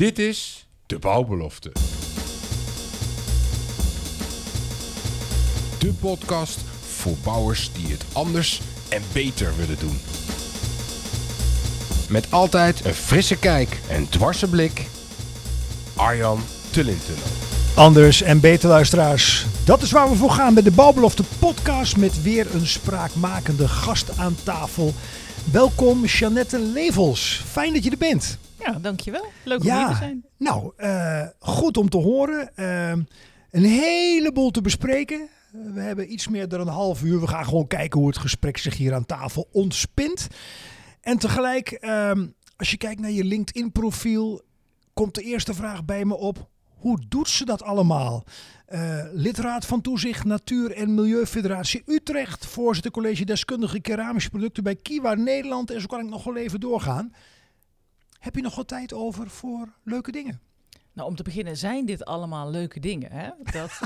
Dit is de bouwbelofte. De podcast voor bouwers die het anders en beter willen doen. Met altijd een frisse kijk en dwarse blik. Arjan Tullintunnel. Anders en beter luisteraars. Dat is waar we voor gaan met de Bouwbelofte podcast met weer een spraakmakende gast aan tafel. Welkom Jeannette Levels. Fijn dat je er bent. Ja, dankjewel. Leuk om hier te zijn. Nou, uh, goed om te horen. Uh, een heleboel te bespreken. Uh, we hebben iets meer dan een half uur. We gaan gewoon kijken hoe het gesprek zich hier aan tafel ontspint. En tegelijk, ehm, als je kijkt naar je LinkedIn-profiel, komt de eerste vraag bij me op. Hoe doet ze dat allemaal? Uh, lidraad van Toezicht Natuur en Milieufederatie Utrecht, voorzitter college deskundige keramische producten bij Kiwa Nederland. En zo kan ik nog wel even doorgaan. Heb je nog wat tijd over voor leuke dingen? Nou, om te beginnen zijn dit allemaal leuke dingen. Hè? Dat,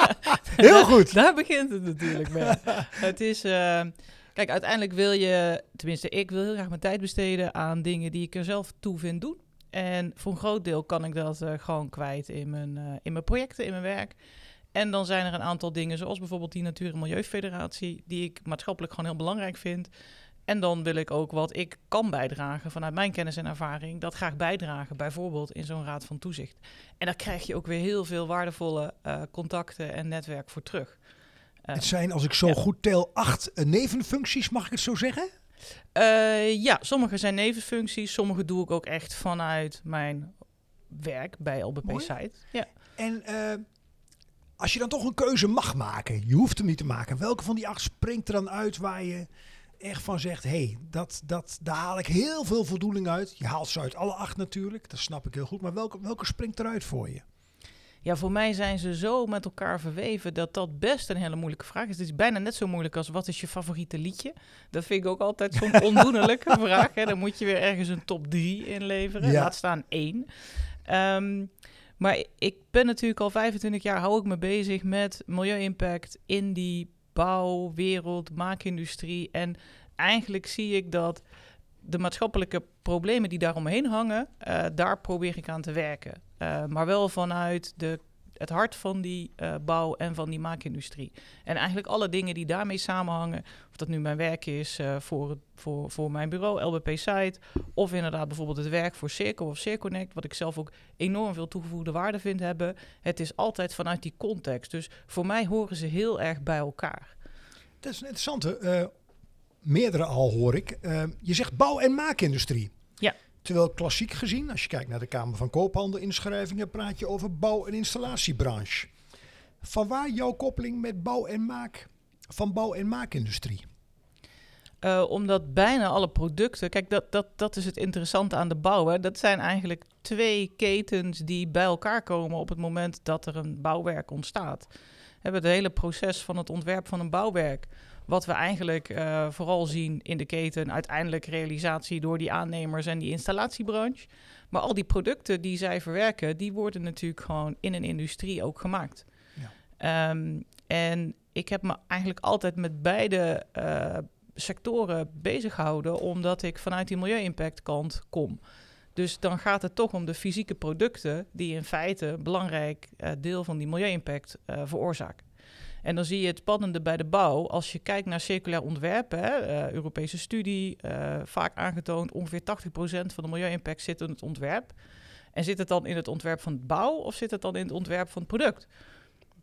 Heel goed. Daar begint het natuurlijk mee. het is, uh, kijk, uiteindelijk wil je, tenminste ik wil heel graag mijn tijd besteden aan dingen die ik er zelf toe vind doen. En voor een groot deel kan ik dat uh, gewoon kwijt in mijn, uh, in mijn projecten, in mijn werk. En dan zijn er een aantal dingen, zoals bijvoorbeeld die Natuur- en Milieufederatie, die ik maatschappelijk gewoon heel belangrijk vind. En dan wil ik ook wat ik kan bijdragen vanuit mijn kennis en ervaring, dat graag bijdragen, bijvoorbeeld in zo'n raad van toezicht. En daar krijg je ook weer heel veel waardevolle uh, contacten en netwerk voor terug. Uh, het zijn, als ik zo ja. goed tel, acht uh, nevenfuncties, mag ik het zo zeggen? Ja, sommige zijn nevenfuncties, sommige doe ik ook echt vanuit mijn werk bij LBP Mooi. Site. Ja. En als je dan toch een keuze mag maken, je hoeft hem niet te maken, welke van die acht springt er dan uit waar je echt van zegt, hé, hey, dat, dat, daar haal ik heel veel voldoening uit. Je haalt ze uit alle acht natuurlijk, dat snap ik heel goed. Maar welke, welke springt eruit voor je? Ja, voor mij zijn ze zo met elkaar verweven dat dat best een hele moeilijke vraag is. Het is bijna net zo moeilijk als wat is je favoriete liedje? Dat vind ik ook altijd zo'n ondoenlijke vraag. Hè? Dan moet je weer ergens een top drie inleveren. Ja. Laat staan één. Um, maar ik ben natuurlijk al 25 jaar, hou ik me bezig met milieu-impact in die bouw, wereld, maakindustrie. En eigenlijk zie ik dat de maatschappelijke problemen die daaromheen hangen, uh, daar probeer ik aan te werken. Uh, maar wel vanuit de, het hart van die uh, bouw en van die maakindustrie. En eigenlijk alle dingen die daarmee samenhangen, of dat nu mijn werk is voor, voor, voor mijn bureau, LBP Site, of inderdaad bijvoorbeeld het werk voor Circo of Circonnect, wat ik zelf ook enorm veel toegevoegde waarde vind hebben. Het is altijd vanuit die context. Dus voor mij horen ze heel erg bij elkaar. Dat is een interessante. Uh, meerdere al hoor ik. Je zegt bouw- en maakindustrie. Ja. Terwijl klassiek gezien, als je kijkt naar de Kamer van Koophandel inschrijvingen, praat je over bouw- en installatiebranche. Van waar jouw koppeling met bouw- en maak, van bouw- en maakindustrie? Uh, omdat bijna alle producten, kijk, dat, dat, dat is het interessante aan de bouw. Hè. Dat zijn eigenlijk twee ketens die bij elkaar komen op het moment dat er een bouwwerk ontstaat hebben het hele proces van het ontwerp van een bouwwerk. Wat we eigenlijk uh, vooral zien in de keten, uiteindelijk realisatie door die aannemers en die installatiebranche. Maar al die producten die zij verwerken, die worden natuurlijk gewoon in een industrie ook gemaakt. Ja. Um, en ik heb me eigenlijk altijd met beide uh, sectoren bezig gehouden, omdat ik vanuit die milieu-impact kant kom. Dus dan gaat het toch om de fysieke producten die in feite een belangrijk uh, deel van die milieu-impact uh, veroorzaken. En dan zie je het spannende bij de bouw. Als je kijkt naar circulair ontwerpen, hè, uh, Europese studie, vaak aangetoond, ongeveer 80% van de milieu-impact zit in het ontwerp. En zit het dan in het ontwerp van de bouw of zit het dan in het ontwerp van het product?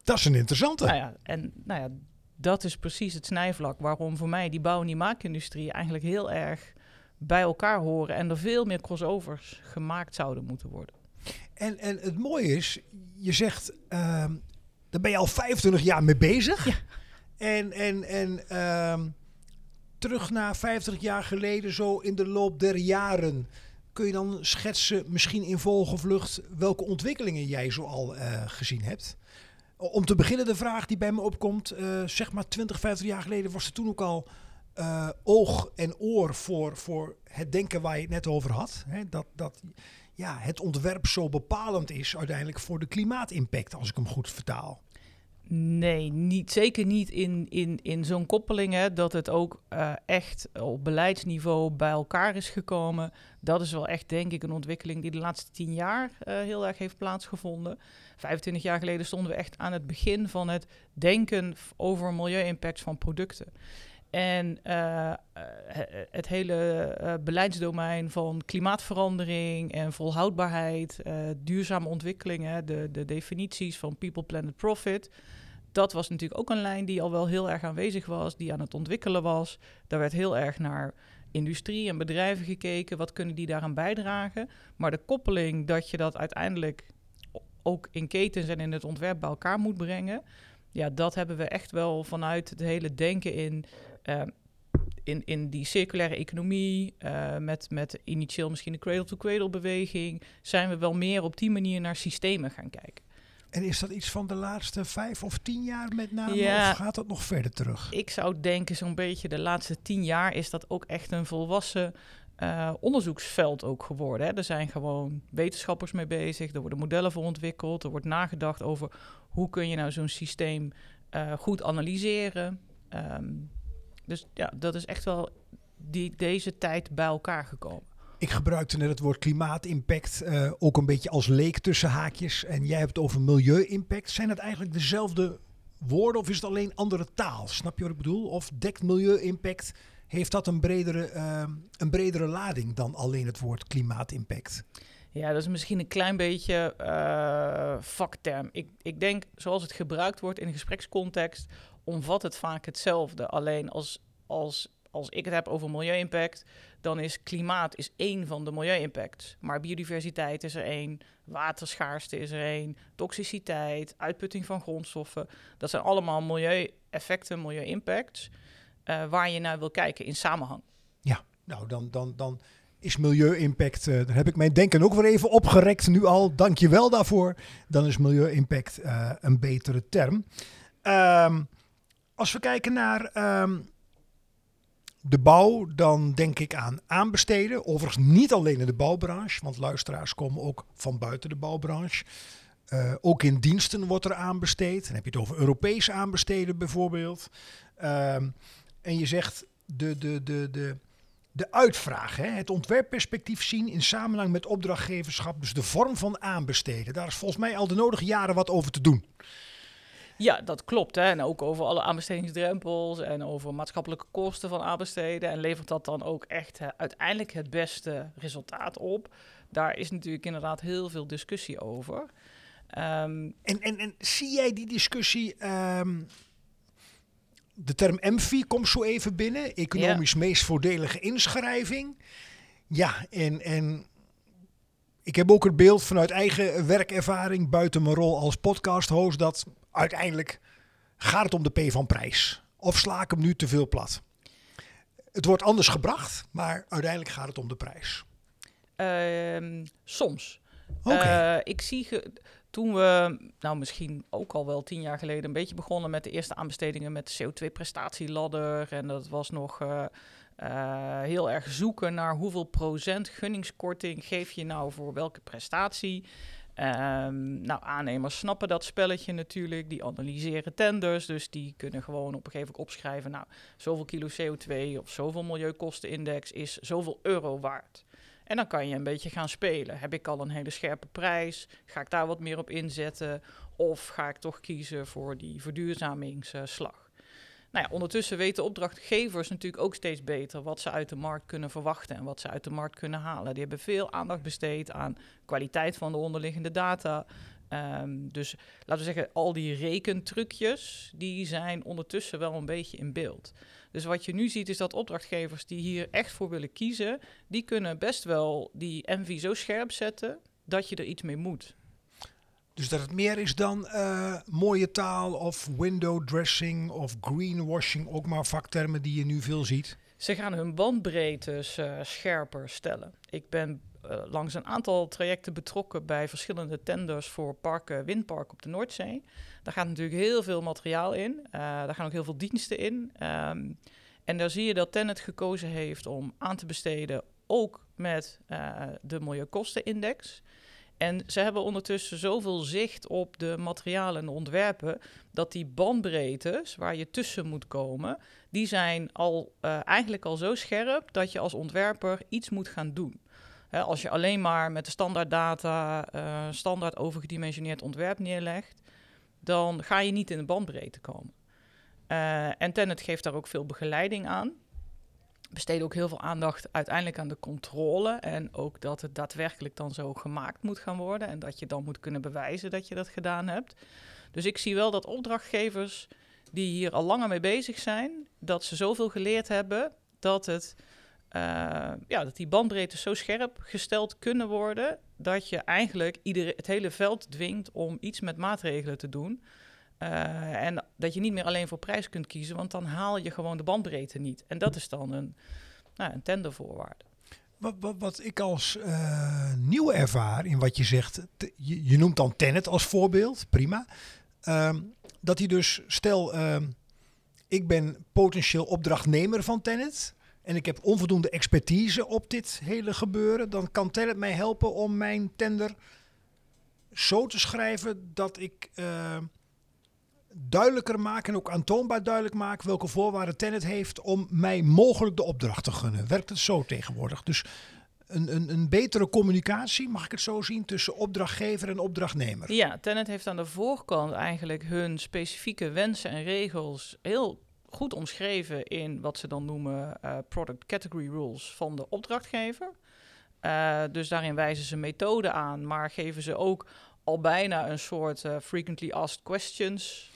Dat is een interessante. Nou ja, en nou ja, dat is precies het snijvlak waarom voor mij die bouw- en die maakindustrie eigenlijk heel erg bij elkaar horen en er veel meer crossovers gemaakt zouden moeten worden. En, en het mooie is, je zegt, uh, daar ben je al 25 jaar mee bezig. Ja. En, en, en uh, terug naar 50 jaar geleden, zo in de loop der jaren, kun je dan schetsen, misschien in vogelvlucht, welke ontwikkelingen jij zo al uh, gezien hebt? Om te beginnen de vraag die bij me opkomt, uh, zeg maar 20, 50 jaar geleden was er toen ook al uh, oog en oor voor, voor het denken waar je het net over had. Hè? Dat, dat ja, het ontwerp zo bepalend is uiteindelijk voor de klimaatimpact, als ik hem goed vertaal. Nee, niet, zeker niet in, in, in zo'n koppeling. Hè, dat het ook uh, echt op beleidsniveau bij elkaar is gekomen. Dat is wel echt, denk ik, een ontwikkeling die de laatste tien jaar uh, heel erg heeft plaatsgevonden. 25 jaar geleden stonden we echt aan het begin van het denken over milieu-impact van producten. En uh, het hele beleidsdomein van klimaatverandering en volhoudbaarheid, duurzame ontwikkelingen, de, de definities van people, planet, profit. Dat was natuurlijk ook een lijn die al wel heel erg aanwezig was, die aan het ontwikkelen was. Daar werd heel erg naar industrie en bedrijven gekeken. Wat kunnen die daaraan bijdragen? Maar de koppeling dat je dat uiteindelijk ook in ketens en in het ontwerp bij elkaar moet brengen. Ja, dat hebben we echt wel vanuit het hele denken in uh, in, in die circulaire economie, uh, met, met initieel misschien de cradle-to-cradle beweging, zijn we wel meer op die manier naar systemen gaan kijken. En is dat iets van de laatste vijf of tien jaar met name, ja, of gaat dat nog verder terug? Ik zou denken zo'n beetje de laatste tien jaar is dat ook echt een volwassen uh, onderzoeksveld ook geworden. Hè. Er zijn gewoon wetenschappers mee bezig, er worden modellen voor ontwikkeld, er wordt nagedacht over hoe kun je nou zo'n systeem uh, goed analyseren. Um, dus ja, dat is echt wel die, deze tijd bij elkaar gekomen. Ik gebruikte net het woord klimaatimpact uh, ook een beetje als leek tussen haakjes. En jij hebt het over milieu-impact. Zijn het eigenlijk dezelfde woorden of is het alleen andere taal? Snap je wat ik bedoel? Of dekt milieu-impact, heeft dat een bredere, uh, een bredere lading dan alleen het woord klimaatimpact? Ja, dat is misschien een klein beetje uh, vakterm. Ik, ik denk, zoals het gebruikt wordt in een gesprekscontext, omvat het vaak hetzelfde. Alleen als, als, als ik het heb over milieu-impact, dan is klimaat is één van de milieu-impacts. Maar biodiversiteit is er één, waterschaarste is er één, toxiciteit, uitputting van grondstoffen. Dat zijn allemaal milieu-effecten, milieu-impacts, uh, waar je naar wil kijken in samenhang. Ja, nou dan, dan, dan is milieu-impact, uh, daar heb ik mijn denken ook weer even opgerekt nu al. Dank je wel daarvoor. Dan is milieu-impact uh, een betere term. Um, als we kijken naar um, de bouw, dan denk ik aan aanbesteden. Overigens niet alleen in de bouwbranche, want luisteraars komen ook van buiten de bouwbranche. Uh, ook in diensten wordt er aanbesteed. Dan heb je het over Europees aanbesteden bijvoorbeeld. Um, en je zegt de, de, de, de, de uitvraag, hè? het ontwerpperspectief zien in samenhang met opdrachtgeverschap. Dus de vorm van aanbesteden. Daar is volgens mij al de nodige jaren wat over te doen. Ja, dat klopt. Hè. En ook over alle aanbestedingsdrempels en over maatschappelijke kosten van aanbesteden. En levert dat dan ook echt hè, uiteindelijk het beste resultaat op? Daar is natuurlijk inderdaad heel veel discussie over. Um, en, en, en zie jij die discussie... Um, de term MVI komt zo even binnen. Economisch meest voordelige inschrijving. Ja, en, en ik heb ook het beeld vanuit eigen werkervaring, buiten mijn rol als podcast-host, dat uiteindelijk gaat het om de P van prijs. Of sla ik hem nu te veel plat? Het wordt anders gebracht, maar uiteindelijk gaat het om de prijs. Uh, soms. Okay. Uh, ik zie toen we, nou misschien ook al wel tien jaar geleden, een beetje begonnen met de eerste aanbestedingen met de CO2-prestatieladder. En dat was nog uh, uh, heel erg zoeken naar hoeveel procent gunningskorting geef je nou voor welke prestatie. Um, nou, aannemers snappen dat spelletje natuurlijk. Die analyseren tenders. Dus die kunnen gewoon op een gegeven moment opschrijven. Nou, zoveel kilo CO2 of zoveel milieukostenindex is zoveel euro waard. En dan kan je een beetje gaan spelen. Heb ik al een hele scherpe prijs? Ga ik daar wat meer op inzetten? Of ga ik toch kiezen voor die verduurzamingsslag? Nou ja, ondertussen weten opdrachtgevers natuurlijk ook steeds beter wat ze uit de markt kunnen verwachten en wat ze uit de markt kunnen halen. Die hebben veel aandacht besteed aan kwaliteit van de onderliggende data. Um, dus laten we zeggen, al die rekentrucjes, die zijn ondertussen wel een beetje in beeld. Dus wat je nu ziet is dat opdrachtgevers die hier echt voor willen kiezen, die kunnen best wel die MV zo scherp zetten dat je er iets mee moet. Dus dat het meer is dan uh, mooie taal of window dressing of greenwashing, ook maar vaktermen die je nu veel ziet. Ze gaan hun bandbreedtes uh, scherper stellen. Ik ben uh, langs een aantal trajecten betrokken bij verschillende tenders voor parken, windpark op de Noordzee. Daar gaat natuurlijk heel veel materiaal in. daar gaan ook heel veel diensten in. Um, en daar zie je dat Tennet gekozen heeft om aan te besteden ook met de milieukostenindex. En ze hebben ondertussen zoveel zicht op de materialen en ontwerpen, dat die bandbreedtes waar je tussen moet komen, die zijn al, uh, eigenlijk al zo scherp dat je als ontwerper iets moet gaan doen. Als je alleen maar met de standaard data, uh, standaard overgedimensioneerd ontwerp neerlegt, dan ga je niet in de bandbreedte komen. Uh, en Tenet geeft daar ook veel begeleiding aan besteden ook heel veel aandacht uiteindelijk aan de controle. En ook dat het daadwerkelijk dan zo gemaakt moet gaan worden. En dat je dan moet kunnen bewijzen dat je dat gedaan hebt. Dus ik zie wel dat opdrachtgevers die hier al langer mee bezig zijn, dat ze zoveel geleerd hebben dat, het, uh, ja, dat die bandbreedte zo scherp gesteld kunnen worden. Dat je eigenlijk iedere, het hele veld dwingt om iets met maatregelen te doen. Uh, en dat je niet meer alleen voor prijs kunt kiezen, want dan haal je gewoon de bandbreedte niet. En dat is dan een, nou, een tendervoorwaarde. Wat, wat, wat ik als uh, nieuw ervaar in wat je zegt, je, je, noemt dan Tenet als voorbeeld, prima. Uh, dat hij dus, stel, ehm, ik ben potentieel opdrachtnemer van Tenet en ik heb onvoldoende expertise op dit hele gebeuren, dan kan Tenet mij helpen om mijn tender zo te schrijven dat ik ehm, duidelijker maken en ook aantoonbaar duidelijk maken welke voorwaarden Tenet heeft om mij mogelijk de opdracht te gunnen. Werkt het zo tegenwoordig? Dus een, een, een betere communicatie, mag ik het zo zien, tussen opdrachtgever en opdrachtnemer. Ja, Tenet heeft aan de voorkant eigenlijk hun specifieke wensen en regels heel goed omschreven in wat ze dan noemen uh, product category rules van de opdrachtgever. Uh, dus daarin wijzen ze methoden aan, maar geven ze ook al bijna een soort uh, frequently asked questions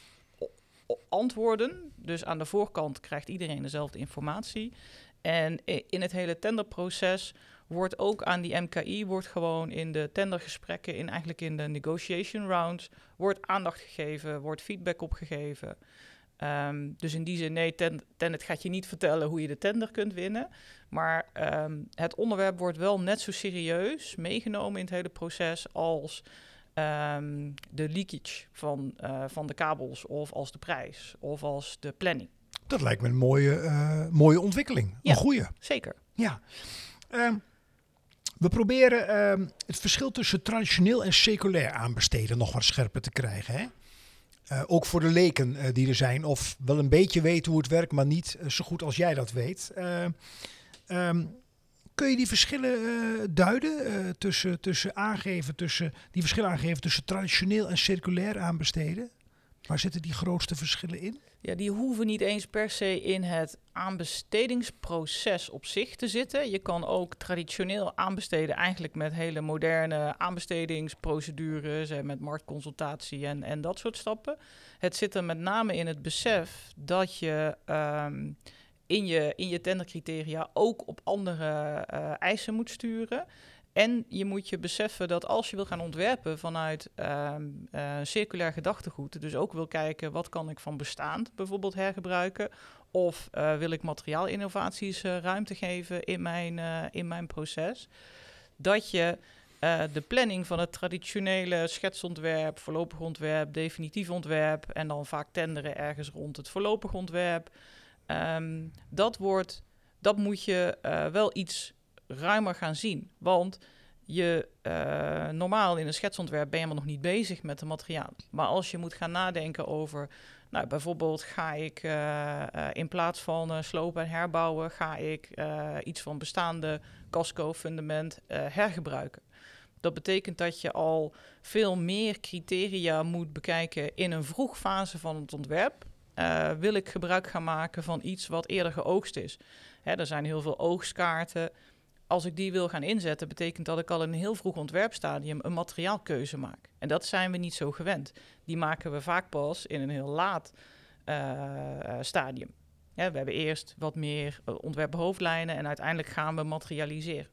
antwoorden. Dus aan de voorkant krijgt iedereen dezelfde informatie. En in het hele tenderproces wordt ook aan die MKI, wordt gewoon in de tendergesprekken, in eigenlijk in de negotiation rounds, wordt aandacht gegeven, wordt feedback opgegeven. Um, dus in die zin, nee, ten, Tenet gaat je niet vertellen hoe je de tender kunt winnen. Maar um, het onderwerp wordt wel net zo serieus meegenomen in het hele proces als um, de leakage van, uh, van de kabels of als de prijs of als de planning. Dat lijkt me een mooie, uh, mooie ontwikkeling. Ja, een goede. Zeker. Ja. Um, we proberen um, het verschil tussen traditioneel en seculair aanbesteden nog wat scherper te krijgen. Hè? Uh, ook voor de leken uh, die er zijn, of wel een beetje weten hoe het werkt, maar niet uh, zo goed als jij dat weet. Um, kun je die verschillen uh, duiden uh, tussen, tussen aangeven, tussen die verschillen aangeven tussen traditioneel en circulair aanbesteden? Waar zitten die grootste verschillen in? Ja, die hoeven niet eens per se in het aanbestedingsproces op zich te zitten. Je kan ook traditioneel aanbesteden, eigenlijk met hele moderne aanbestedingsprocedures en met marktconsultatie en, en dat soort stappen. Het zit er met name in het besef dat je. Um, in je, in je tendercriteria ook op andere uh, eisen moet sturen. En je moet je beseffen dat als je wil gaan ontwerpen vanuit uh, circulair gedachtegoed, dus ook wil kijken wat kan ik van bestaand bijvoorbeeld hergebruiken, of uh, wil ik materiaalinnovaties ruimte geven in mijn, in mijn proces, dat je de planning van het traditionele schetsontwerp, voorlopig ontwerp, definitief ontwerp en dan vaak tenderen ergens rond het voorlopig ontwerp, Um, dat, wordt, dat moet je uh, wel iets ruimer gaan zien. Want je, uh, normaal in een schetsontwerp ben je maar nog niet bezig met de materiaal. Maar als je moet gaan nadenken over, nou, bijvoorbeeld ga ik uh, in plaats van slopen en herbouwen, ga ik iets van bestaande casco-fundament hergebruiken. Dat betekent dat je al veel meer criteria moet bekijken in een vroeg fase van het ontwerp uh, wil ik gebruik gaan maken van iets wat eerder geoogst is. Hè, er zijn heel veel oogstkaarten. Als ik die wil gaan inzetten, betekent dat ik al in een heel vroeg ontwerpstadium een materiaalkeuze maak. En dat zijn we niet zo gewend. Die maken we vaak pas in een heel laat uh, stadium. Ja, we hebben eerst wat meer ontwerphoofdlijnen en uiteindelijk gaan we materialiseren.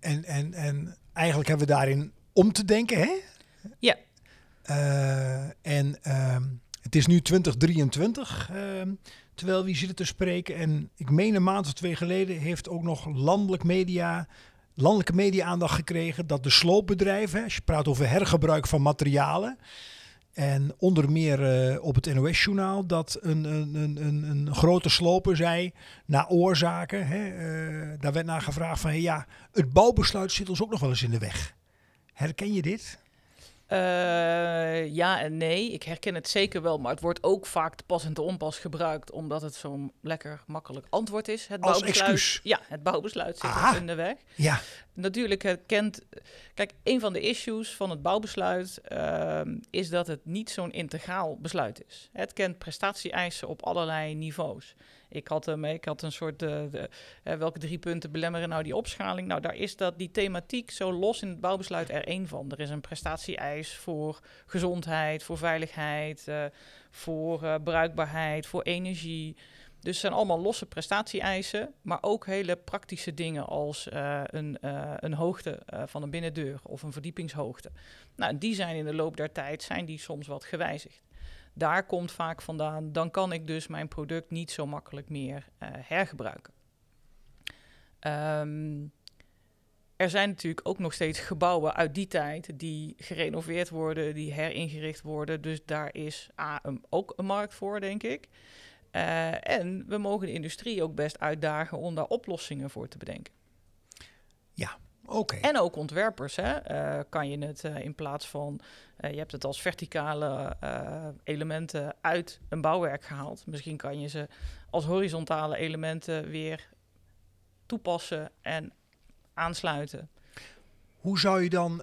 En, en, en eigenlijk hebben we daarin om te denken, hè? Ja. Uh, en uh, het is nu 2023, uh, terwijl we zitten te spreken. En ik meen een maand of twee geleden heeft ook nog landelijk media, landelijke media aandacht gekregen dat de sloopbedrijven, als je praat over hergebruik van materialen. En onder meer uh, op het NOS-journaal dat een, een, een, een, grote sloper zei, na oorzaken, hè, uh, daar werd naar gevraagd van, ja, het bouwbesluit zit ons ook nog wel eens in de weg. Herken je dit? Uh, ja en nee. Ik herken het zeker wel, maar het wordt ook vaak te pas en te onpas gebruikt, omdat het zo'n lekker makkelijk antwoord is. Het Als excuus? Ja, het bouwbesluit zit Aha. in de weg. Ja. Natuurlijk herkent... Kijk, een van de issues van het bouwbesluit uh, is dat het niet zo'n integraal besluit is. Het kent prestatie-eisen op allerlei niveaus. Ik had, hem, ik had een soort, uh, de, welke drie punten belemmeren nou die opschaling? Nou, daar is dat, die thematiek zo los in het bouwbesluit er één van. Er is een prestatie-eis voor gezondheid, voor veiligheid, uh, voor bruikbaarheid, voor energie. Dus het zijn allemaal losse prestatie-eisen, maar ook hele praktische dingen als een, een hoogte van een binnendeur of een verdiepingshoogte. Nou, die zijn in de loop der tijd zijn die soms wat gewijzigd. Daar komt vaak vandaan, dan kan ik dus mijn product niet zo makkelijk meer hergebruiken. Um, er zijn natuurlijk ook nog steeds gebouwen uit die tijd die gerenoveerd worden, die heringericht worden. Dus daar is A, een, ook een markt voor, denk ik. Uh, en we mogen de industrie ook best uitdagen om daar oplossingen voor te bedenken. Ja. Okay. En ook ontwerpers, hè, uh, kan je het uh, in plaats van, je hebt het als verticale elementen uit een bouwwerk gehaald. Misschien kan je ze als horizontale elementen weer toepassen en aansluiten. Hoe zou je dan,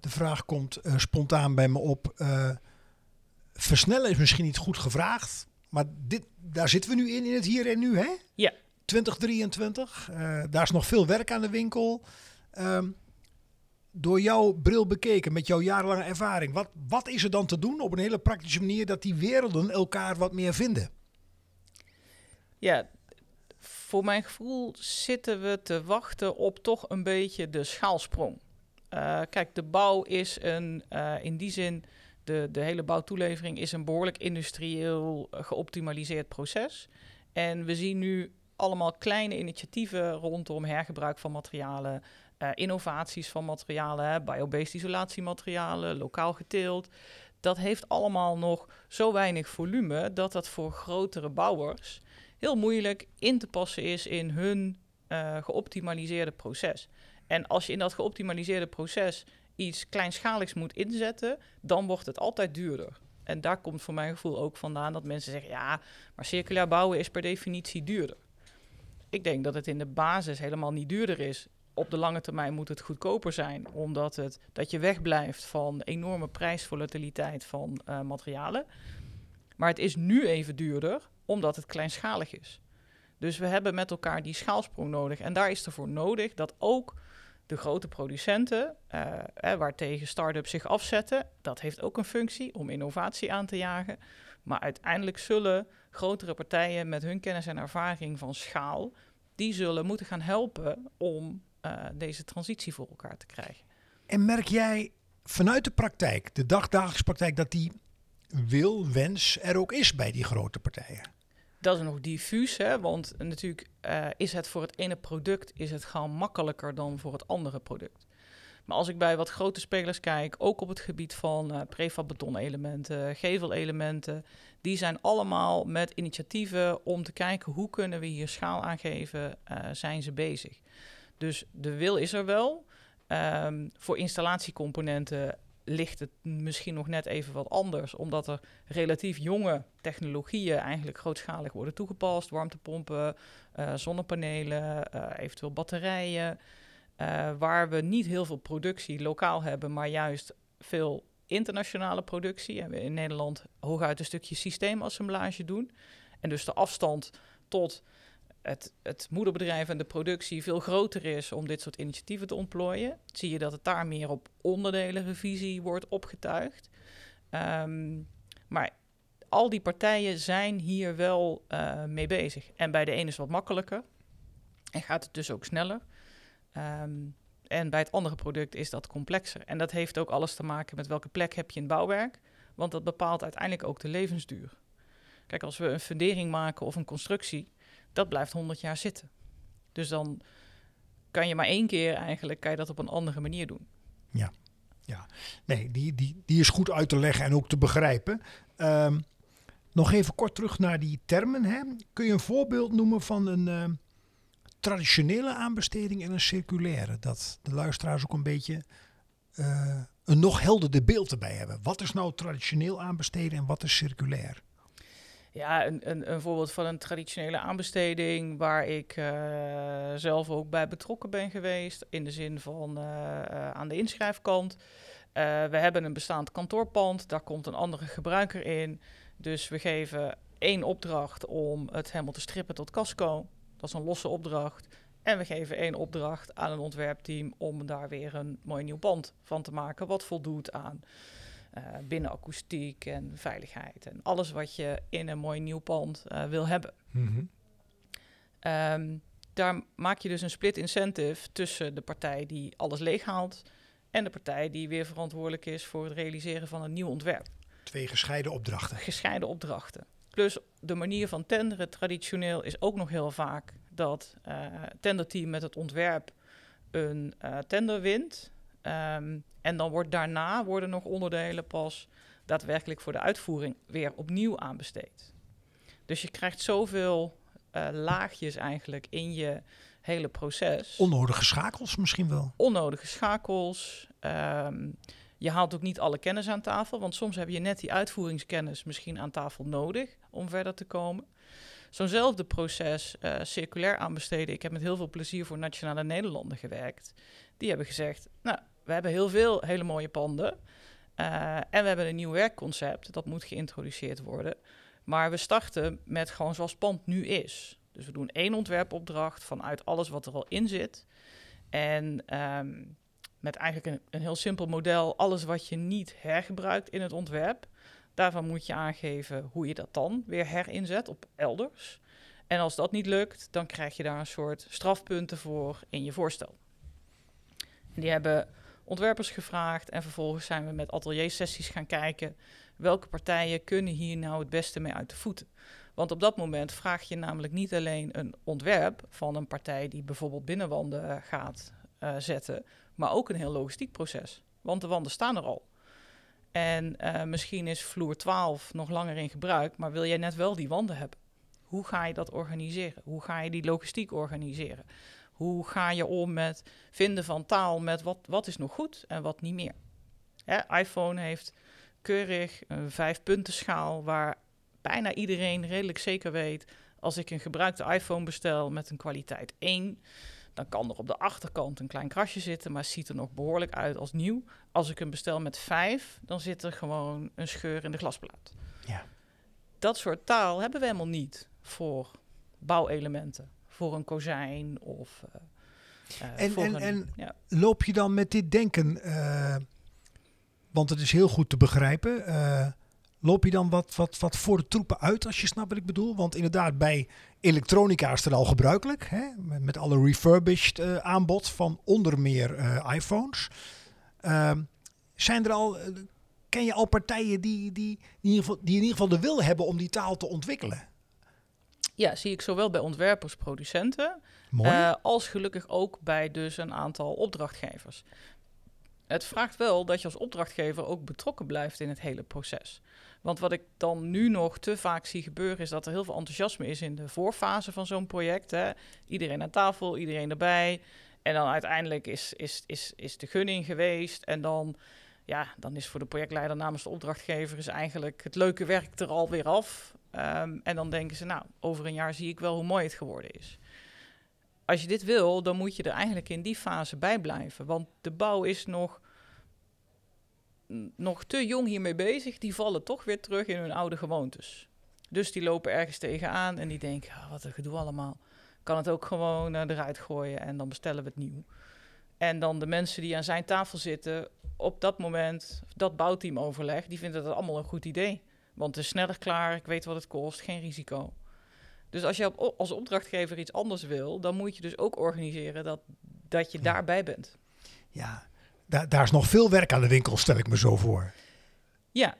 de vraag komt spontaan bij me op, versnellen is misschien niet goed gevraagd, maar dit, daar zitten we nu in, in het hier en nu, hè? Ja. 2023. Uh, daar is nog veel werk aan de winkel. Um, door jouw bril bekeken, met jouw jarenlange ervaring, wat, wat is er dan te doen op een hele praktische manier dat die werelden elkaar wat meer vinden? Ja, voor mijn gevoel zitten we te wachten op toch een beetje de schaalsprong. Uh, kijk, de bouw is een, uh, in die zin de, de hele bouwtoelevering is een behoorlijk industrieel uh, geoptimaliseerd proces. En we zien nu allemaal kleine initiatieven rondom hergebruik van materialen, uh, innovaties van materialen, biobased isolatiematerialen, lokaal geteeld. Dat heeft allemaal nog zo weinig volume dat dat voor grotere bouwers heel moeilijk in te passen is in hun uh, geoptimaliseerde proces. En als je in dat geoptimaliseerde proces iets kleinschaligs moet inzetten, dan wordt het altijd duurder. En daar komt voor mijn gevoel ook vandaan dat mensen zeggen: ja, maar circulair bouwen is per definitie duurder. Ik denk dat het in de basis helemaal niet duurder is. Op de lange termijn moet het goedkoper zijn, omdat het, dat je wegblijft van enorme prijsvolatiliteit van uh, materialen. Maar het is nu even duurder, omdat het kleinschalig is. Dus we hebben met elkaar die schaalsprong nodig. En daar is ervoor nodig dat ook de grote producenten, uh, eh, waartegen start-ups zich afzetten, dat heeft ook een functie om innovatie aan te jagen. Maar uiteindelijk zullen grotere partijen met hun kennis en ervaring van schaal, die zullen moeten gaan helpen om uh, deze transitie voor elkaar te krijgen. En merk jij vanuit de praktijk, de dagdagelijkse praktijk, dat die wil, wens er ook is bij die grote partijen? Dat is nog diffuus, hè? want natuurlijk uh, is het voor het ene product is het gewoon makkelijker dan voor het andere product. Maar als ik bij wat grote spelers kijk, ook op het gebied van uh, prefab betonelementen, gevelelementen, die zijn allemaal met initiatieven om te kijken hoe kunnen we hier schaal aan geven, uh, zijn ze bezig. Dus de wil is er wel. Um, voor installatiecomponenten ligt het misschien nog net even wat anders, omdat er relatief jonge technologieën eigenlijk grootschalig worden toegepast. Warmtepompen, uh, zonnepanelen, uh, eventueel batterijen. Uh, waar we niet heel veel productie lokaal hebben, maar juist veel internationale productie. En we in Nederland hooguit een stukje systeemassemblage doen. En dus de afstand tot het, het moederbedrijf en de productie veel groter is om dit soort initiatieven te ontplooien, zie je dat het daar meer op onderdelenrevisie wordt opgetuigd. Um, maar al die partijen zijn hier wel uh, mee bezig. En bij de ene is wat makkelijker en gaat het dus ook sneller. Um, en bij het andere product is dat complexer. En dat heeft ook alles te maken met welke plek heb je in bouwwerk. Want dat bepaalt uiteindelijk ook de levensduur. Kijk, als we een fundering maken of een constructie, dat blijft 100 jaar zitten. Dus dan kan je maar één keer eigenlijk kan je dat op een andere manier doen. Ja, ja. nee, die, die, die is goed uit te leggen en ook te begrijpen. Um, nog even kort terug naar die termen. Hè. Kun je een voorbeeld noemen van een uh, traditionele aanbesteding en een circulaire? Dat de luisteraars ook een beetje eh, een nog helderder beeld erbij hebben. Wat is nou traditioneel aanbesteden en wat is circulair? Ja, een, een, een voorbeeld van een traditionele aanbesteding waar ik uh, zelf ook bij betrokken ben geweest. In de zin van uh, uh, aan de inschrijfkant. we hebben een bestaand kantoorpand, daar komt een andere gebruiker in. Dus we geven één opdracht om het helemaal te strippen tot casco. Dat is een losse opdracht. En we geven één opdracht aan een ontwerpteam om daar weer een mooi nieuw pand van te maken. Wat voldoet aan uh, binnenakoestiek en veiligheid. En alles wat je in een mooi nieuw pand uh, wil hebben. Mm -hmm. um, daar maak je dus een split incentive tussen de partij die alles leeghaalt. En de partij die weer verantwoordelijk is voor het realiseren van een nieuw ontwerp. Twee gescheiden opdrachten. Gescheiden opdrachten. Plus de manier van tenderen traditioneel is ook nog heel vaak dat uh, het tenderteam met het ontwerp een uh, tender wint. Um, en dan wordt daarna worden nog onderdelen pas daadwerkelijk voor de uitvoering weer opnieuw aanbesteed. Dus je krijgt zoveel uh, laagjes eigenlijk in je hele proces. Onnodige schakels misschien wel. Onnodige schakels. Um, je haalt ook niet alle kennis aan tafel, want soms heb je net die uitvoeringskennis misschien aan tafel nodig om verder te komen. Zo'nzelfde proces uh, circulair aanbesteden. Ik heb met heel veel plezier voor Nationale Nederlanden gewerkt. Die hebben gezegd, nou, we hebben heel veel hele mooie panden. Uh, en we hebben een nieuw werkconcept, dat moet geïntroduceerd worden. Maar we starten met gewoon zoals pand nu is. Dus we doen één ontwerpopdracht vanuit alles wat er al in zit. En um, met eigenlijk een, een heel simpel model, alles wat je niet hergebruikt in het ontwerp. Daarvan moet je aangeven hoe je dat dan weer herinzet op elders. En als dat niet lukt, dan krijg je daar een soort strafpunten voor in je voorstel. Die hebben ontwerpers gevraagd en vervolgens zijn we met ateliersessies gaan kijken welke partijen kunnen hier nou het beste mee uit de voeten. Want op dat moment vraag je namelijk niet alleen een ontwerp van een partij die bijvoorbeeld binnenwanden gaat uh, zetten, maar ook een heel logistiek proces. Want de wanden staan er al. En uh, misschien is vloer 12 nog langer in gebruik, maar wil jij net wel die wanden hebben? Hoe ga je dat organiseren? Hoe ga je die logistiek organiseren? Hoe ga je om met vinden van taal met wat, wat is nog goed en wat niet meer? Hè, iPhone heeft keurig een vijfpuntenschaal waar bijna iedereen redelijk zeker weet... als ik een gebruikte iPhone bestel met een kwaliteit 1... dan kan er op de achterkant een klein krasje zitten... maar ziet er nog behoorlijk uit als nieuw. Als ik hem bestel met 5, dan zit er gewoon een scheur in de glasplaat. Ja. Dat soort taal hebben we helemaal niet voor bouwelementen voor een kozijn of. Uh, uh, en voor en, een, en ja. loop je dan met dit denken, uh, want het is heel goed te begrijpen, loop je dan wat, wat, wat voor de troepen uit als je snapt wat ik bedoel? Want inderdaad, bij elektronica is het al gebruikelijk, hè? Met, met alle refurbished aanbod van onder meer iPhones. Ehm, zijn er al, ken je al partijen die, die, die, in ieder geval, die in ieder geval de wil hebben om die taal te ontwikkelen? Ja, zie ik zowel bij ontwerpers, producenten, uh, als gelukkig ook bij dus een aantal opdrachtgevers. Het vraagt wel dat je als opdrachtgever ook betrokken blijft in het hele proces. Want wat ik dan nu nog te vaak zie gebeuren, is dat er heel veel enthousiasme is in de voorfase van zo'n project. Hè. Iedereen aan tafel, iedereen erbij. En dan uiteindelijk is, is, is, is de gunning geweest. En dan, ja, dan is voor de projectleider namens de opdrachtgever is eigenlijk het leuke werk er alweer af. Um, en dan denken ze, nou, over een jaar zie ik wel hoe mooi het geworden is. Als je dit wil, dan moet je er eigenlijk in die fase bij blijven. Want de bouw is nog, nog te jong hiermee bezig. Die vallen toch weer terug in hun oude gewoontes. Dus die lopen ergens tegenaan en die denken, oh, wat een gedoe allemaal. Kan het ook gewoon uh, eruit gooien en dan bestellen we het nieuw. En dan de mensen die aan zijn tafel zitten, op dat moment, dat bouwteam overleg, die vinden dat allemaal een goed idee. Want het is sneller klaar, ik weet wat het kost, geen risico. Dus als je op, als opdrachtgever iets anders wil, dan moet je dus ook organiseren dat, dat je ja. daarbij bent. Ja, da daar is nog veel werk aan de winkel, stel ik me zo voor. Ja,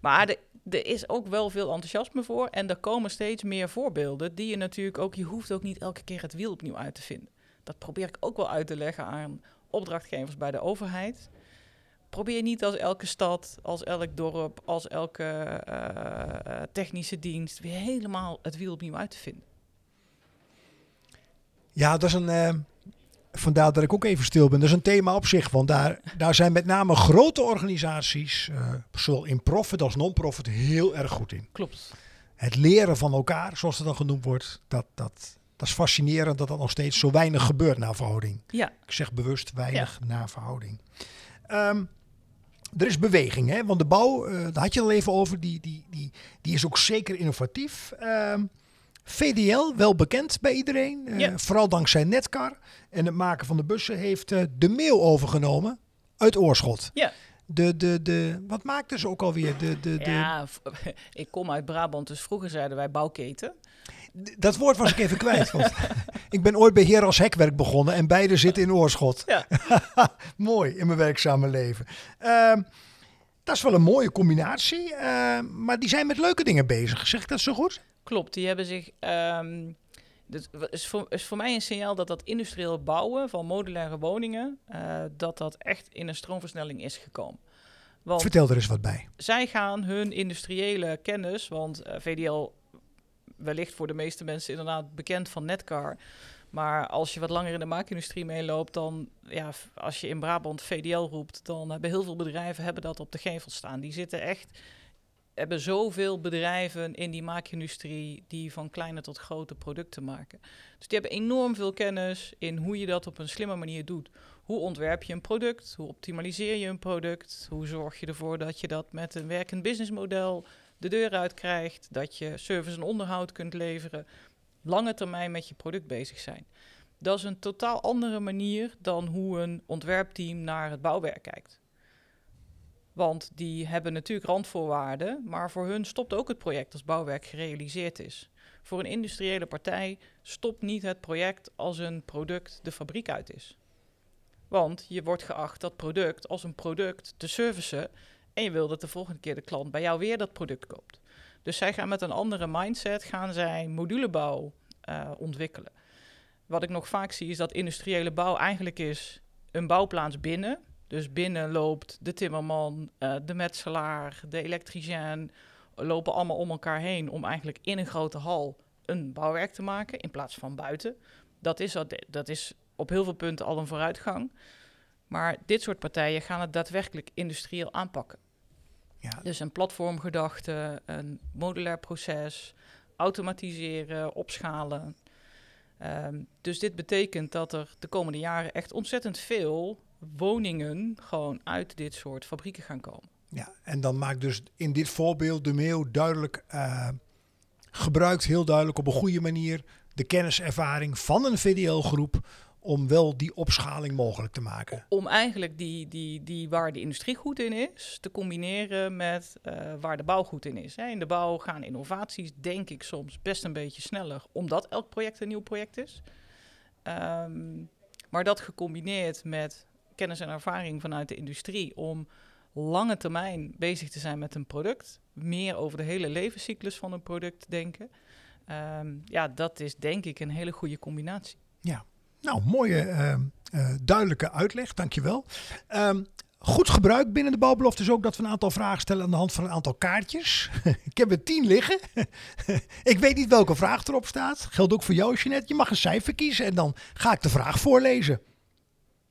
maar er is ook wel veel enthousiasme voor. En er komen steeds meer voorbeelden die je natuurlijk ook... Je hoeft ook niet elke keer het wiel opnieuw uit te vinden. Dat probeer ik ook wel uit te leggen aan opdrachtgevers bij de overheid probeer niet als elke stad, als elk dorp, als elke uh, technische dienst weer helemaal het wiel opnieuw uit te vinden. Ja, dat is een uh, vandaar dat ik ook even stil ben. Dat is een thema op zich, want daar, daar zijn met name grote organisaties, uh, zowel in profit als non-profit, heel erg goed in. Klopt. Het leren van elkaar, zoals het dan genoemd wordt, dat, dat, dat is fascinerend dat dat nog steeds zo weinig gebeurt na verhouding. Ja. Ik zeg bewust weinig na verhouding. Ehm, er is beweging, hè? want de bouw, uh, daar had je al even over, die, die, die, die is ook zeker innovatief. Ehm, VDL, wel bekend bij iedereen, uh, vooral dankzij Netcar en het maken van de bussen, heeft uh, de mail overgenomen uit Oorschot. Ja. De, de, de, wat maakten ze ook alweer? De, de, de... Ja, ik kom uit Brabant, dus vroeger zeiden wij bouwketen. Dat woord was ik even kwijt. Want ik ben ooit bij Heer als Hekwerk begonnen en beide zitten in Oorschot. Ja. Mooi in mijn werkzame leven. Uh, dat is wel een mooie combinatie, uh, maar die zijn met leuke dingen bezig. Zeg ik dat zo goed? Klopt, die hebben zich. Um, dat is voor, is voor mij een signaal dat dat industrieel bouwen van modulaire woningen, uh, dat dat echt in een stroomversnelling is gekomen. Want Vertel er eens wat bij. Zij gaan hun industriële kennis, want uh, VDL wellicht voor de meeste mensen inderdaad bekend van Netcar. Maar als je wat langer in de maakindustrie meeloopt, dan ja, als je in Brabant VDL roept, dan hebben heel veel bedrijven hebben dat op de gevel staan. Die zitten echt, hebben zoveel bedrijven in die maakindustrie die van kleine tot grote producten maken. Dus die hebben enorm veel kennis in hoe je dat op een slimme manier doet. Hoe ontwerp je een product? Hoe optimaliseer je een product? Hoe zorg je ervoor dat je dat met een werkend businessmodel de deur uit krijgt, dat je service en onderhoud kunt leveren, lange termijn met je product bezig zijn. Dat is een totaal andere manier dan hoe een ontwerpteam naar het bouwwerk kijkt. Want die hebben natuurlijk randvoorwaarden, maar voor hun stopt ook het project als bouwwerk gerealiseerd is. Voor een industriële partij stopt niet het project als een product de fabriek uit is. Want je wordt geacht dat product als een product te servicen en je wil dat de volgende keer de klant bij jou weer dat product koopt. Dus zij gaan met een andere mindset, gaan zij modulebouw uh, ontwikkelen. Wat ik nog vaak zie is dat industriële bouw eigenlijk is een bouwplaats binnen. Dus binnen loopt de timmerman, uh, de metselaar, de elektricien, lopen allemaal om elkaar heen om eigenlijk in een grote hal een bouwwerk te maken in plaats van buiten. Dat is, dat is op heel veel punten al een vooruitgang. Maar dit soort partijen gaan het daadwerkelijk industrieel aanpakken. Ja. Dus een platformgedachte, een modulair proces, automatiseren, opschalen. Um, dus dit betekent dat er de komende jaren echt ontzettend veel woningen gewoon uit dit soort fabrieken gaan komen. Ja, en dan maakt dus in dit voorbeeld de Meeuw duidelijk, uh, gebruikt heel duidelijk op een goede manier de kenniservaring van een VDL-groep om wel die opschaling mogelijk te maken. Om eigenlijk die, die, die waar de industrie goed in is, te combineren met uh, waar de bouw goed in is. Hè. In de bouw gaan innovaties, denk ik, soms best een beetje sneller, omdat elk project een nieuw project is. Um, maar dat gecombineerd met kennis en ervaring vanuit de industrie om lange termijn bezig te zijn met een product, meer over de hele levenscyclus van een product denken. Um, ja, dat is denk ik een hele goede combinatie. Ja, nou, mooie uh, uh, duidelijke uitleg, dankjewel. Um, goed gebruik binnen de bouwbelofte is ook dat we een aantal vragen stellen aan de hand van een aantal kaartjes. ik heb er tien liggen. ik weet niet welke vraag erop staat. Geldt ook voor jou, Jeanette. Je mag een cijfer kiezen en dan ga ik de vraag voorlezen.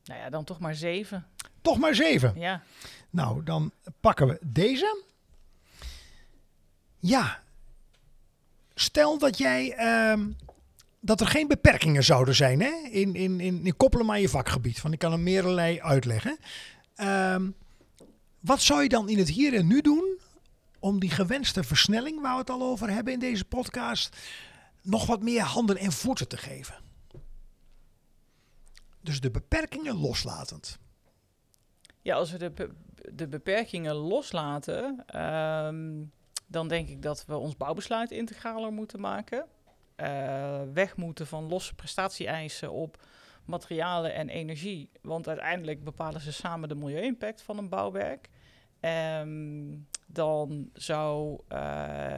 Nou ja, dan toch maar zeven. Toch maar zeven? Ja. Nou, dan pakken we deze. Ja. Stel dat jij... Um, dat er geen beperkingen zouden zijn hè? In, in, in, in koppelen aan je vakgebied. Van ik kan er meerderlei uitleggen. Um, wat zou je dan in het hier en nu doen om die gewenste versnelling, waar we het al over hebben in deze podcast, nog wat meer handen en voeten te geven? Dus de beperkingen loslatend. Ja, als we de, de beperkingen loslaten, um, dan denk ik dat we ons bouwbesluit integraler moeten maken uh, weg moeten van losse prestatie-eisen op materialen en energie. Want uiteindelijk bepalen ze samen de milieu-impact van een bouwwerk. Um, dan zou uh,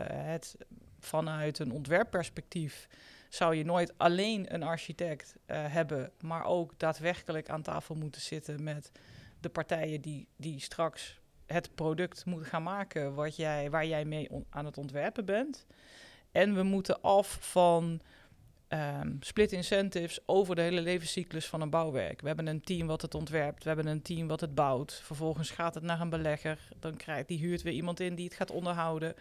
het vanuit een ontwerpperspectief zou je nooit alleen een architect uh, hebben, maar ook daadwerkelijk aan tafel moeten zitten met de partijen die, die straks het product moeten gaan maken wat jij, waar jij mee aan het ontwerpen bent. En we moeten af van ehm, split incentives over de hele levenscyclus van een bouwwerk. We hebben een team wat het ontwerpt, we hebben een team wat het bouwt. Vervolgens gaat het naar een belegger, dan krijgt die huurt weer iemand in die het gaat onderhouden.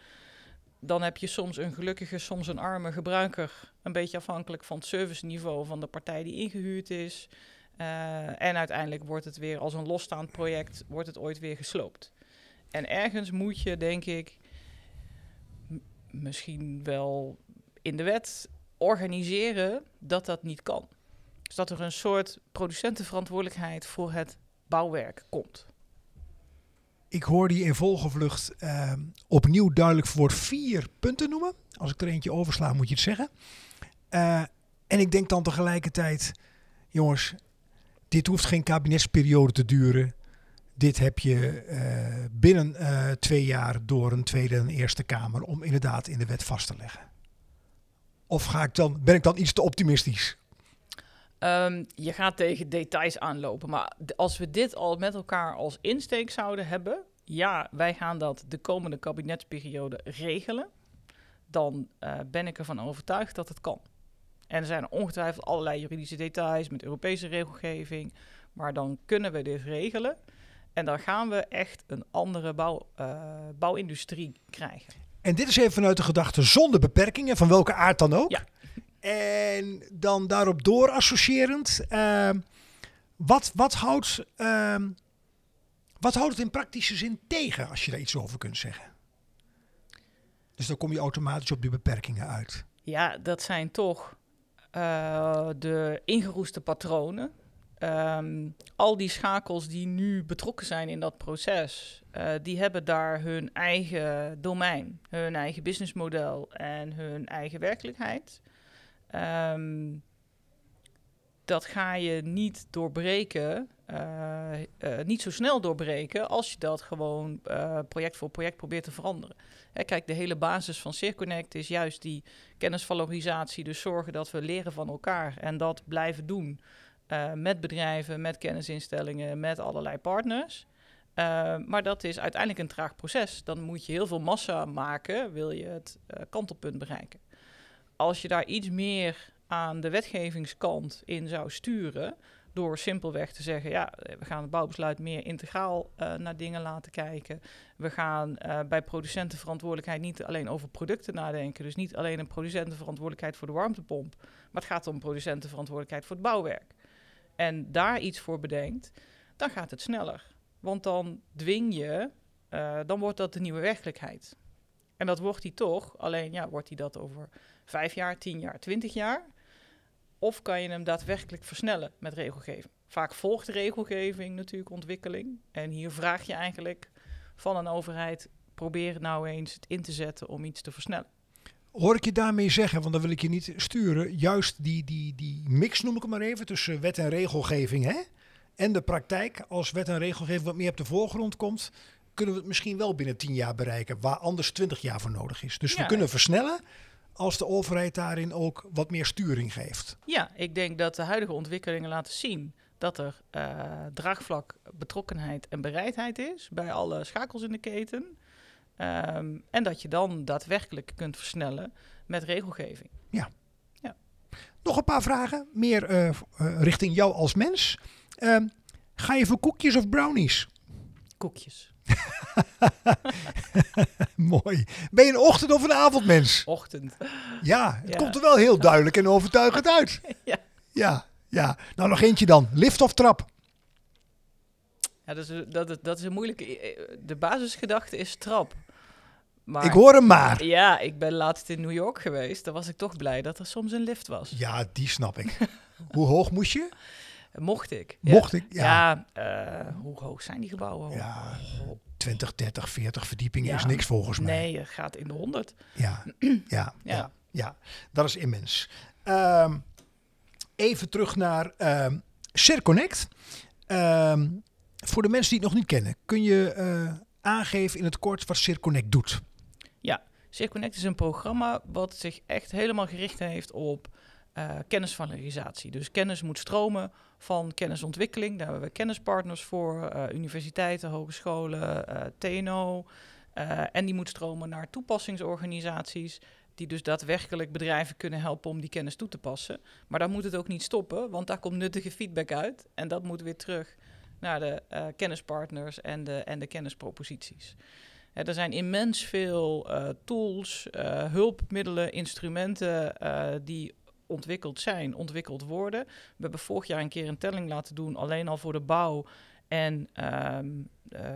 Dan heb je soms een gelukkige, soms een arme gebruiker. Een beetje afhankelijk van het serviceniveau van de partij die ingehuurd is. Uh, en uiteindelijk wordt het weer als een losstaand project, wordt het ooit weer gesloopt. En ergens moet je, denk ik, misschien wel in de wet organiseren dat dat niet kan. Dus dat er een soort producentenverantwoordelijkheid voor het bouwwerk komt. Ik hoor die in volgevlucht uh, opnieuw duidelijk voor vier punten noemen. Als ik er eentje oversla, moet je het zeggen. Uh, en ik denk dan tegelijkertijd, jongens, dit hoeft geen kabinetsperiode te duren. Dit heb je uh, binnen uh, twee jaar door een Tweede en Eerste Kamer om inderdaad in de wet vast te leggen. Of ga ik dan, ben ik dan iets te optimistisch? Um, je gaat tegen details aanlopen. Maar als we dit al met elkaar als insteek zouden hebben, ja, wij gaan dat de komende kabinetsperiode regelen, dan uh, ben ik ervan overtuigd dat het kan. En er zijn ongetwijfeld allerlei juridische details met Europese regelgeving, maar dan kunnen we dit regelen. En dan gaan we echt een andere bouw, uh, bouwindustrie krijgen. En dit is even vanuit de gedachte zonder beperkingen, van welke aard dan ook. Ja. En dan daarop door associërend, uh, wat, wat, houdt, uh, wat houdt het in praktische zin tegen, als je daar iets over kunt zeggen? Dus dan kom je automatisch op die beperkingen uit. Ja, dat zijn toch uh, de ingeroeste patronen. Um, al die schakels die nu betrokken zijn in dat proces, uh, die hebben daar hun eigen domein, hun eigen businessmodel en hun eigen werkelijkheid. Um, dat ga je niet doorbreken, uh, uh, niet zo snel doorbreken als je dat gewoon project voor project probeert te veranderen. Hè, kijk, de hele basis van Circonnect is juist die kennisvalorisatie, dus zorgen dat we leren van elkaar en dat blijven doen. Uh, met bedrijven, met kennisinstellingen, met allerlei partners. Uh, maar dat is uiteindelijk een traag proces. Dan moet je heel veel massa maken, wil je het uh, kantelpunt bereiken. Als je daar iets meer aan de wetgevingskant in zou sturen, door simpelweg te zeggen, ja, we gaan het bouwbesluit meer integraal naar dingen laten kijken. We gaan bij producentenverantwoordelijkheid niet alleen over producten nadenken, dus niet alleen een producentenverantwoordelijkheid voor de warmtepomp, maar het gaat om producentenverantwoordelijkheid voor het bouwwerk en daar iets voor bedenkt, dan gaat het sneller. Want dan dwing je, uh, dan wordt dat de nieuwe werkelijkheid. En dat wordt hij toch, alleen ja, wordt hij dat over vijf jaar, tien jaar, twintig jaar? Of kan je hem daadwerkelijk versnellen met regelgeving? Vaak volgt regelgeving natuurlijk ontwikkeling. En hier vraag je eigenlijk van een overheid, probeer nou eens het in te zetten om iets te versnellen. Hoor ik je daarmee zeggen, want dan wil ik je niet sturen, juist die, die, die mix noem ik het maar even, tussen wet en regelgeving hè? en de praktijk, als wet en regelgeving wat meer op de voorgrond komt, kunnen we het misschien wel binnen 10 jaar bereiken, waar anders 20 jaar voor nodig is. Dus ja, we kunnen versnellen als de overheid daarin ook wat meer sturing geeft. Ja, ik denk dat de huidige ontwikkelingen laten zien dat er uh, draagvlak, betrokkenheid en bereidheid is bij alle schakels in de keten. Um, en dat je dan daadwerkelijk kunt versnellen met regelgeving. Ja. ja. Nog een paar vragen, meer uh, uh, richting jou als mens. Uh, ga je voor koekjes of brownies? Koekjes. Mooi. Ben je een ochtend- of een avondmens? Ochtend. Ja, het ja. komt er wel heel duidelijk en overtuigend uit. ja. Ja, ja. Nou, nog eentje dan. Lift of trap? Ja, dat is, dat, dat is een moeilijke... De basisgedachte is trap. Maar, ik hoor hem maar. Ja, ik ben laatst in New York geweest. Daar was ik toch blij dat er soms een lift was. Ja, die snap ik. hoe hoog moest je? Mocht ik. Mocht ik, ja. ja uh, hoe hoog zijn die gebouwen? Ja, 20, 30, 40 verdiepingen ja. is niks volgens mij. Nee, het gaat in de 100. Ja, ja, ja, ja. ja. dat is immens. Um, even terug naar um, Circonnect. Um, voor de mensen die het nog niet kennen, kun je uh, aangeven in het kort wat Circonnect doet? Ja, Circonnect is een programma wat zich echt helemaal gericht heeft op uh, kennisvalorisatie. Dus kennis moet stromen van kennisontwikkeling. Daar hebben we kennispartners voor, uh, universiteiten, hogescholen, uh, TNO. en die moet stromen naar toepassingsorganisaties. die dus daadwerkelijk bedrijven kunnen helpen om die kennis toe te passen. Maar daar moet het ook niet stoppen, want daar komt nuttige feedback uit. En dat moet weer terug naar de kennispartners en de, en de kennisproposities. Er zijn immens veel uh, tools, uh, hulpmiddelen, instrumenten die ontwikkeld zijn, ontwikkeld worden. We hebben vorig jaar een keer een telling laten doen, alleen al voor de bouw. En um,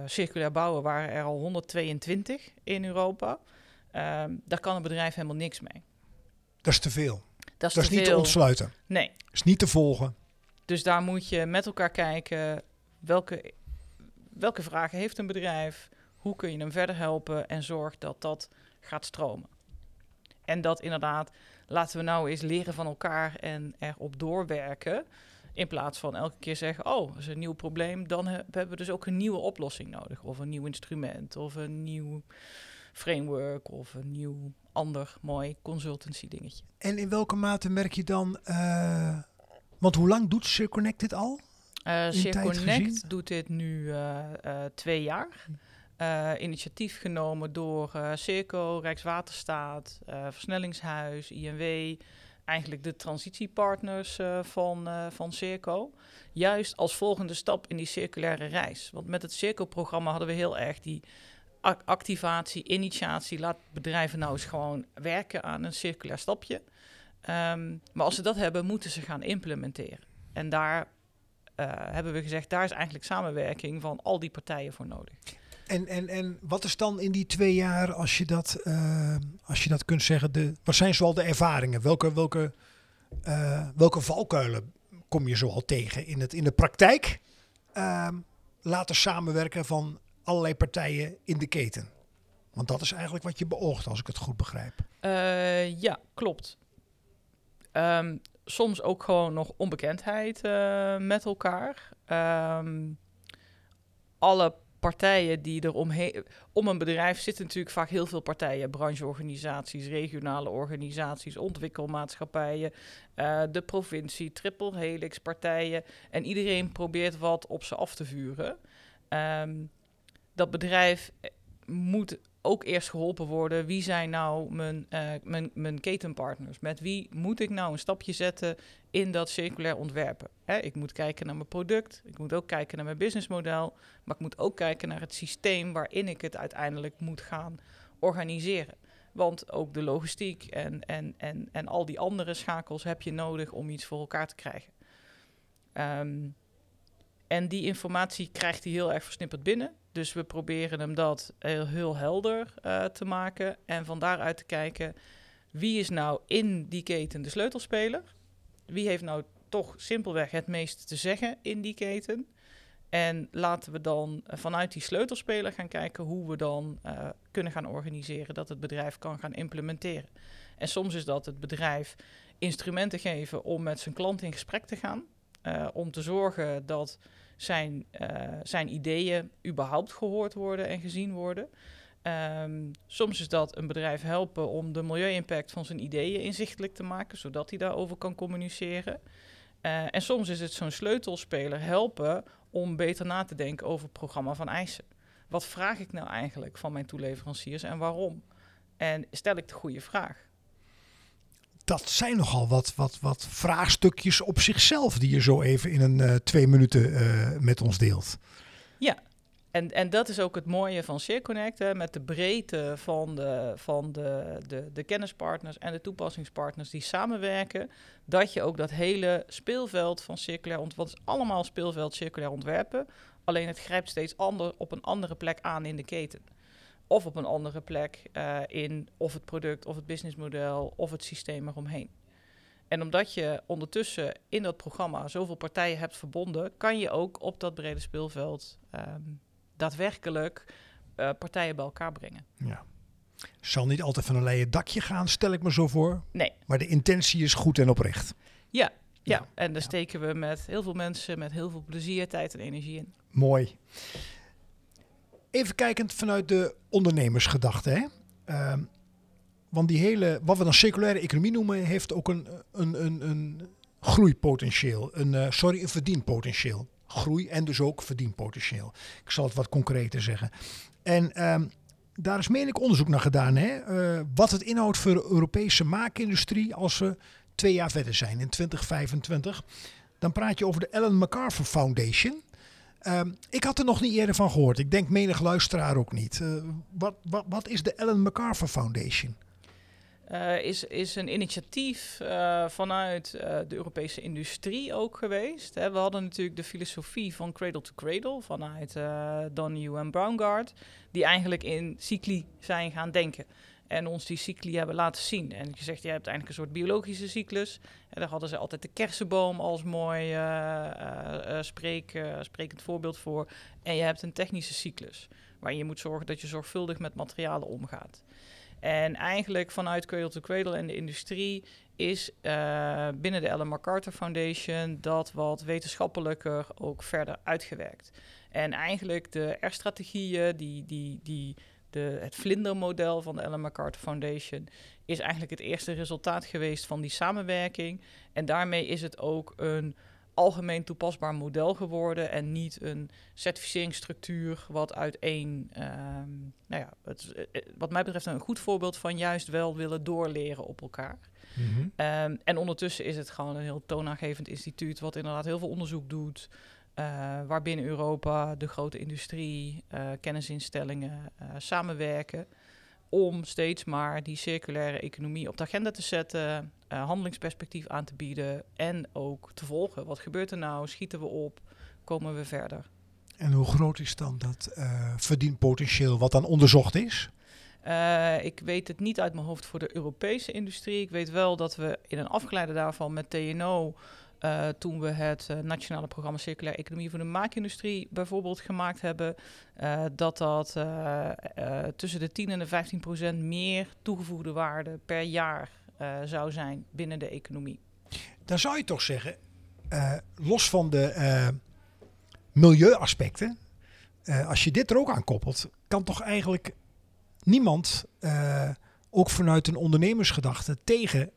circulair bouwen waren er al 122 in Europa. Um, daar kan een bedrijf helemaal niks mee. Dat is te veel. Dat is, dat is niet te ontsluiten. Nee. Dat is niet te volgen. Dus daar moet je met elkaar kijken welke, welke vragen heeft een bedrijf, hoe kun je hem verder helpen en zorg dat dat gaat stromen. En dat inderdaad, laten we nou eens leren van elkaar en erop doorwerken. In plaats van elke keer zeggen, oh, is een nieuw probleem, dan hebben we dus ook een nieuwe oplossing nodig. Of een nieuw instrument, of een nieuw framework, of een nieuw ander mooi consultancy dingetje. En in welke mate merk je dan, uh, want hoe lang doet ShareConnect dit al? Uh, doet dit nu uh, twee jaar. Uh, initiatief genomen door uh, Circo, Rijkswaterstaat, uh, Versnellingshuis, INW, eigenlijk de transitiepartners van, van Circo. Juist als volgende stap in die circulaire reis. Want met het Circo-programma hadden we heel erg die activatie, initiatie. Laat bedrijven nou eens gewoon werken aan een circulair stapje. Um, maar als ze dat hebben, moeten ze gaan implementeren. En daar hebben we gezegd, daar is eigenlijk samenwerking van al die partijen voor nodig. En, en, en wat is dan in die twee jaar, als je dat, uh, als je dat kunt zeggen, de, wat zijn zoal de ervaringen? Welke, welke, uh, welke valkuilen kom je zoal tegen in, het, in de praktijk? Uh, laten samenwerken van allerlei partijen in de keten. Want dat is eigenlijk wat je beoogt, als ik het goed begrijp. Uh, ja, klopt. Um, soms ook gewoon nog onbekendheid met elkaar. Um, alle partijen die er omheen... Om een bedrijf zitten natuurlijk vaak heel veel partijen. Brancheorganisaties, regionale organisaties, ontwikkelmaatschappijen... Uh, de provincie, triple helix partijen. En iedereen probeert wat op ze af te vuren. Um, dat bedrijf eh, moet ook eerst geholpen worden. Wie zijn nou mijn, uh, mijn, mijn ketenpartners? Met wie moet ik nou een stapje zetten in dat circulair ontwerpen? Hè, ik moet kijken naar mijn product, ik moet ook kijken naar mijn businessmodel, maar ik moet ook kijken naar het systeem waarin ik het uiteindelijk moet gaan organiseren. Want ook de logistiek en, en, en, en al die andere schakels heb je nodig om iets voor elkaar te krijgen. Um, en die informatie krijgt hij heel erg versnipperd binnen. Dus we proberen hem dat heel, heel helder uh, te maken. En van daaruit te kijken, wie is nou in die keten de sleutelspeler? Wie heeft nou toch simpelweg het meest te zeggen in die keten? En laten we dan vanuit die sleutelspeler gaan kijken hoe we dan uh, kunnen gaan organiseren dat het bedrijf kan gaan implementeren. En soms is dat het bedrijf instrumenten geven om met zijn klant in gesprek te gaan. Om te zorgen dat zijn, uh, zijn ideeën überhaupt gehoord worden en gezien worden. Um, soms is dat een bedrijf helpen om de milieu-impact van zijn ideeën inzichtelijk te maken, zodat hij daarover kan communiceren. Uh, en soms is het zo'n sleutelspeler helpen om beter na te denken over het programma van eisen. Wat vraag ik nou eigenlijk van mijn toeleveranciers en waarom? En stel ik de goede vraag? Dat zijn nogal wat, wat, wat vraagstukjes op zichzelf die je zo even in een uh, twee minuten uh, met ons deelt. Ja, en, en dat is ook het mooie van ShareConnect, hè, met de breedte van, de, van de, de, de kennispartners en de toepassingspartners die samenwerken, dat je ook dat hele speelveld van circulair ontwerpen, het is allemaal speelveld circulair ontwerpen, alleen het grijpt steeds ander, op een andere plek aan in de keten of op een andere plek uh, in of het product of het businessmodel of het systeem eromheen. En omdat je ondertussen in dat programma zoveel partijen hebt verbonden, kan je ook op dat brede speelveld um, daadwerkelijk uh, partijen bij elkaar brengen. Ja. Zal niet altijd van een leien dakje gaan, stel ik me zo voor. Nee. Maar de intentie is goed en oprecht. Ja, ja. ja. en daar ja. steken we met heel veel mensen, met heel veel plezier, tijd en energie in. Mooi. Even kijkend vanuit de ondernemersgedachte. Hè? Uh, want die hele, wat we dan circulaire economie noemen, heeft ook een, een, een, een groeipotentieel. Een, uh, sorry, een verdienpotentieel. Groei en dus ook verdienpotentieel. Ik zal het wat concreter zeggen. En um, daar is meen ik onderzoek naar gedaan. Hè? Eh, wat het inhoudt voor de Europese maakindustrie als we twee jaar verder zijn in 2025. Dan praat je over de Ellen MacArthur Foundation. Ehm, ik had er nog niet eerder van gehoord. Ik denk menig luisteraar ook niet. Uh, wat, wat, wat is de Ellen MacArthur Foundation? Uh, is, is een initiatief uh, vanuit de Europese industrie ook geweest. Hè. We hadden natuurlijk de filosofie van cradle to cradle vanuit Donahue en Brownguard, die eigenlijk in cycli zijn gaan denken. En ons die cycli hebben laten zien. En je zegt, je hebt eigenlijk een soort biologische cyclus. En daar hadden ze altijd de kersenboom als mooi spreek, sprekend voorbeeld voor. En je hebt een technische cyclus, waarin je moet zorgen dat je zorgvuldig met materialen omgaat. En eigenlijk vanuit Cradle to Cradle en de industrie is uh, binnen de Ellen MacArthur Foundation dat wat wetenschappelijker ook verder uitgewerkt. En eigenlijk de R-strategieën, die, die, die, de, het vlindermodel van de Ellen MacArthur Foundation, is eigenlijk het eerste resultaat geweest van die samenwerking. En daarmee is het ook een algemeen toepasbaar model geworden en niet een certificeringsstructuur wat uit één, um, nou ja, het, eh, eh, wat mij betreft een goed voorbeeld van juist wel willen doorleren op elkaar. Mm -hmm. um, en ondertussen is het gewoon een heel toonaangevend instituut wat inderdaad heel veel onderzoek doet. Uh, waar binnen Europa de grote industrie, uh, kennisinstellingen uh, samenwerken om steeds maar die circulaire economie op de agenda te zetten, uh, handelingsperspectief aan te bieden en ook te volgen. Wat gebeurt er nou? Schieten we op? Komen we verder? En hoe groot is dan dat uh, verdienpotentieel wat dan onderzocht is? Uh, ik weet het niet uit mijn hoofd voor de Europese industrie. Ik weet wel dat we in een afgeleide daarvan met TNO uh, toen we het uh, nationale programma Circulaire Economie voor de Maakindustrie bijvoorbeeld gemaakt hebben, dat dat tussen de 10 en de 15 procent meer toegevoegde waarde per jaar zou zijn binnen de economie. Dan zou je toch zeggen, los van de milieuaspecten, als je dit er ook aan koppelt, kan toch eigenlijk niemand, ook vanuit een ondernemersgedachte, tegen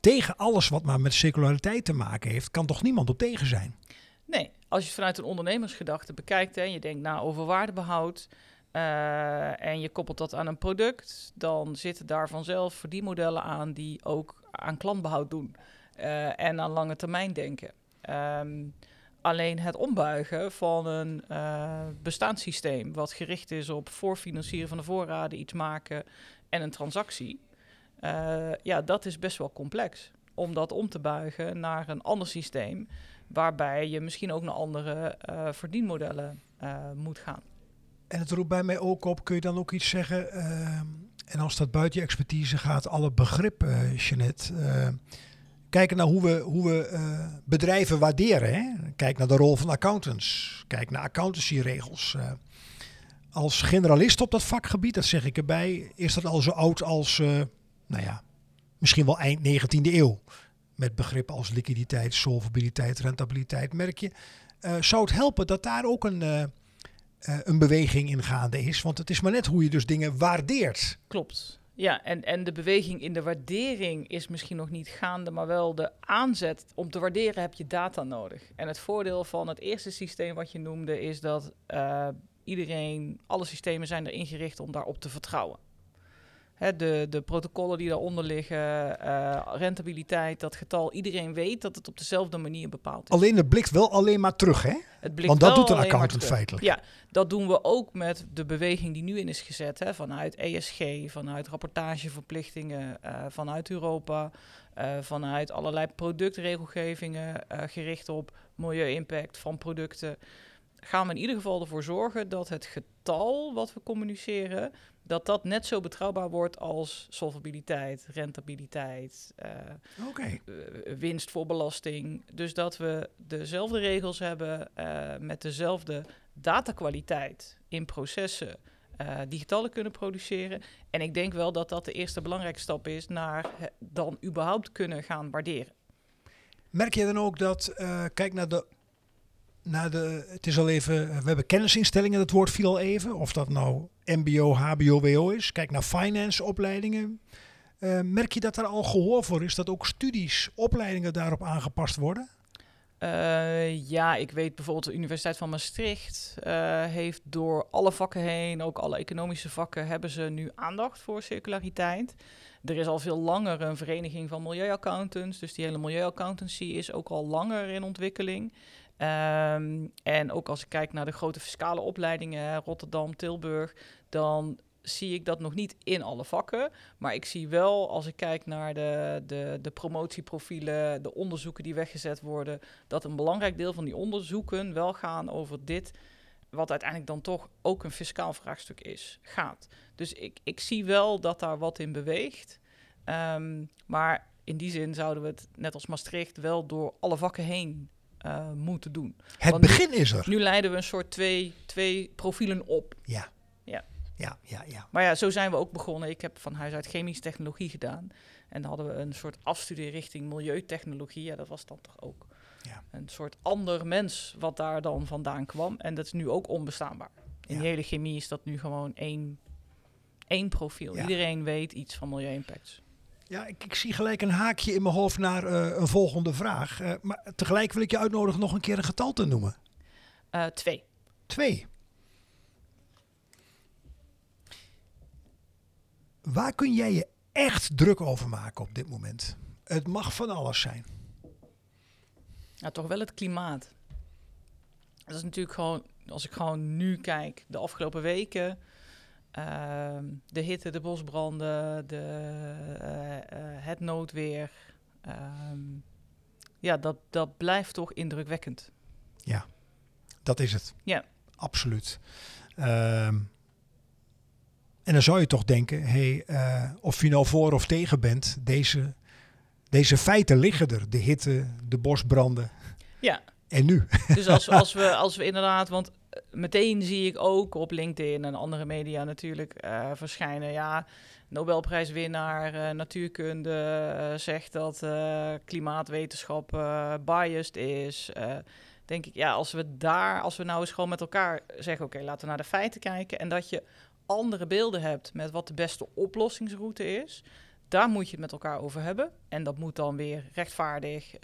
tegen alles wat maar met circulariteit te maken heeft, kan toch niemand op tegen zijn? Nee, als je het vanuit een ondernemersgedachte bekijkt en je denkt nou over waardebehoud uh, en je koppelt dat aan een product, dan zitten daar vanzelf verdienmodellen aan die ook aan klantbehoud doen uh, en aan lange termijn denken. Um, alleen het ombuigen van een uh, bestaanssysteem wat gericht is op voorfinancieren van de voorraden, iets maken en een transactie, ja, dat is best wel complex. Om dat om te buigen naar een ander systeem, waarbij je misschien ook naar andere verdienmodellen moet gaan. En het roept bij mij ook op, kun je dan ook iets zeggen, en als dat buiten je expertise gaat, alle begrip, Jeanette. Kijken naar hoe we, hoe we bedrijven waarderen. Hè? Kijk naar de rol van accountants. Kijk naar accountancyregels als generalist op dat vakgebied, dat zeg ik erbij, is dat al zo oud als uh, nou ja, misschien wel eind 19e eeuw. Met begrippen als liquiditeit, solvabiliteit, rentabiliteit, merk je. Uh, zou het helpen dat daar ook een, uh, een beweging in gaande is? Want het is maar net hoe je dus dingen waardeert. Klopt. Ja, en, en de beweging in de waardering is misschien nog niet gaande, maar wel de aanzet. Om te waarderen heb je data nodig. En het voordeel van het eerste systeem wat je noemde is dat iedereen, alle systemen zijn er ingericht om daarop te vertrouwen. De, de protocollen die daaronder liggen, uh, rentabiliteit, dat getal. Iedereen weet dat het op dezelfde manier bepaald is. Alleen het blikt wel alleen maar terug, hè? Want dat doet een accountant feitelijk. Ja, dat doen we ook met de beweging die nu in is gezet. Hè, vanuit ESG, vanuit rapportageverplichtingen, uh, vanuit Europa, uh, vanuit allerlei productregelgevingen gericht op milieu-impact van producten. Gaan we in ieder geval ervoor zorgen dat het getal wat we communiceren dat dat net zo betrouwbaar wordt als solvabiliteit, rentabiliteit, uh, okay. uh, winst voor belasting. Dus dat we dezelfde regels hebben uh, met dezelfde datakwaliteit in processen. die getallen kunnen produceren. En ik denk wel dat dat de eerste belangrijke stap is naar dan überhaupt kunnen gaan waarderen. Merk je dan ook dat, kijk naar de naar de, het is al even, we hebben kennisinstellingen, dat woord viel al even. Of dat nou MBO, HBO, WO is. Kijk naar finance opleidingen. Uh, merk je dat er al gehoor voor is dat ook studies, opleidingen daarop aangepast worden? Uh, ja, ik weet bijvoorbeeld de Universiteit van Maastricht uh, heeft door alle vakken heen, ook alle economische vakken, hebben ze nu aandacht voor circulariteit. Er is al veel langer een vereniging van milieuaccountants, dus die hele milieuaccountancy is ook al langer in ontwikkeling. Um, en ook als ik kijk naar de grote fiscale opleidingen, Rotterdam, Tilburg, dan zie ik dat nog niet in alle vakken. Maar ik zie wel, als ik kijk naar de, de, de promotieprofielen, de onderzoeken die weggezet worden, dat een belangrijk deel van die onderzoeken wel gaan over dit, wat uiteindelijk dan toch ook een fiscaal vraagstuk is, gaat. Dus ik, ik zie wel dat daar wat in beweegt. Um, maar in die zin zouden we het, net als Maastricht, wel door alle vakken heen uh, moeten doen. Het Want begin is er. Nu leiden we een soort twee, twee profielen op. Ja. Ja. Ja, ja, ja. Maar ja, zo zijn we ook begonnen. Ik heb van huis uit chemische technologie gedaan. En dan hadden we een soort afstudie richting milieutechnologie. Ja, dat was dan toch ook ja. een soort ander mens wat daar dan vandaan kwam. En dat is nu ook onbestaanbaar. In ja. de hele chemie is dat nu gewoon één, één profiel. Iedereen weet iets van milieu-impacts. Ja, ik, ik, zie gelijk een haakje in mijn hoofd naar uh, een volgende vraag. Uh, maar tegelijk wil ik je uitnodigen nog een keer een getal te noemen. Uh, twee. Twee. Waar kun jij je echt druk over maken op dit moment? Het mag van alles zijn. Ja, toch wel het klimaat. Dat is natuurlijk gewoon, als ik gewoon nu kijk, de afgelopen weken, de hitte, de bosbranden, de, uh, uh, het noodweer. Ehm, ja, dat, dat blijft toch indrukwekkend. Ja, dat is het. Ja. Absoluut. Ehm, en dan zou je toch denken, hey, uh, of je nou voor of tegen bent, deze, deze feiten liggen er. De hitte, de bosbranden. Ja. En nu? Dus als, als, we, als we inderdaad, want eh, meteen zie ik ook op LinkedIn en andere media natuurlijk uh, verschijnen, ja, Nobelprijswinnaar uh, natuurkunde zegt dat klimaatwetenschap biased is denk ik, ja, als we daar, als we nou eens gewoon met elkaar zeggen, oké, laten we naar de feiten kijken. En dat je andere beelden hebt met wat de beste oplossingsroute is, daar moet je het met elkaar over hebben. En dat moet dan weer rechtvaardig,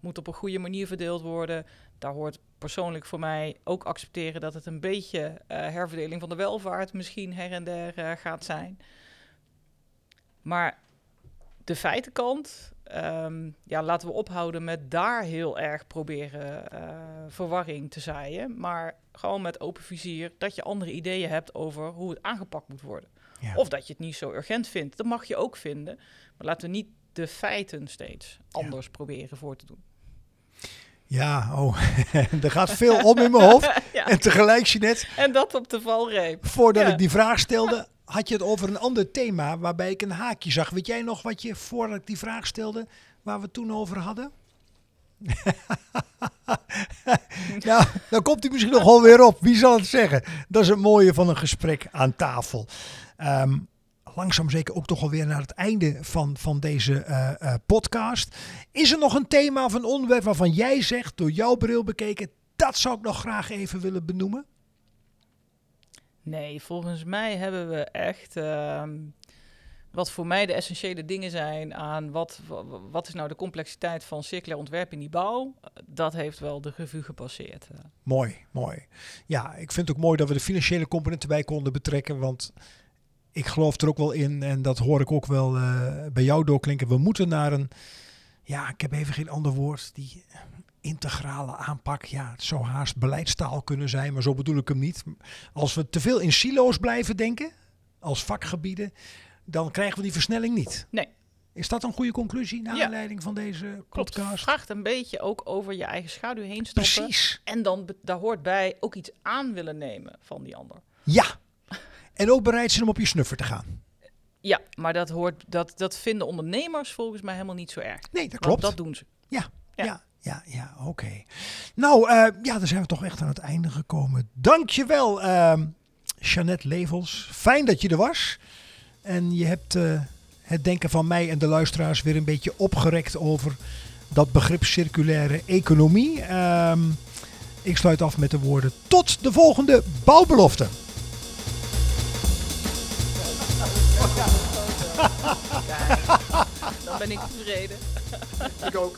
moet op een goede manier verdeeld worden. Daar hoort persoonlijk voor mij ook accepteren dat het een beetje uh, herverdeling van de welvaart misschien her en der gaat zijn. Maar de feitenkant, um, ja, laten we ophouden met daar heel erg proberen uh, verwarring te zaaien. Maar gewoon met open vizier dat je andere ideeën hebt over hoe het aangepakt moet worden. Ja. Of dat je het niet zo urgent vindt. Dat mag je ook vinden. Maar laten we niet de feiten steeds anders ja. proberen voor te doen. Ja, oh, er gaat veel om in mijn hoofd. ja. En tegelijk, Jeanette... En dat op de valreep. Voordat ik die vraag stelde, had je het over een ander thema waarbij ik een haakje zag. Weet jij nog wat je, voordat ik die vraag stelde, waar we het toen over hadden? nou, dan komt hij misschien nog wel weer op. Wie zal het zeggen? Dat is het mooie van een gesprek aan tafel. Um, langzaam zeker ook toch alweer naar het einde van, van deze uh, uh, podcast. Is er nog een thema of een onderwerp waarvan jij zegt, door jouw bril bekeken, dat zou ik nog graag even willen benoemen? Nee, volgens mij hebben we echt. Uh, wat voor mij de essentiële dingen zijn aan wat, wat is nou de complexiteit van circulair ontwerp in die bouw, dat heeft wel de revue gepasseerd. Eh. Mooi, mooi. Ja, ik vind het ook mooi dat we de financiële componenten bij konden betrekken, want ik geloof er ook wel in en dat hoor ik ook wel uh, bij jou doorklinken. We moeten naar een, ja, ik heb even geen ander woord, die integrale aanpak. Ja, het zou haast beleidstaal kunnen zijn, maar zo bedoel ik hem niet. Als we te veel in silo's blijven denken, als vakgebieden, dan krijgen we die versnelling niet. Nee. Is dat een goede conclusie naar ja. aanleiding van deze podcast? Vraagt een beetje ook over je eigen schaduw heen stappen. Precies. En dan daar hoort bij ook iets aan willen nemen van die ander. Ja. En ook bereid zijn om op je snuffer te gaan. Ja, maar dat, hoort, dat, dat vinden ondernemers volgens mij helemaal niet zo erg. Nee, dat klopt. Want dat doen ze. Ja, ja. ja. Ja, ja, oké. Nou, uh, ja, dan zijn we toch echt aan het einde gekomen. Dankjewel, uh, Jeannette Levels. Fijn dat je er was. En je hebt uh, het denken van mij en de luisteraars weer een beetje opgerekt over dat begrip circulaire economie. Ehm, ik sluit af met de woorden tot de volgende bouwbelofte. Dan ben ik tevreden. ik ook.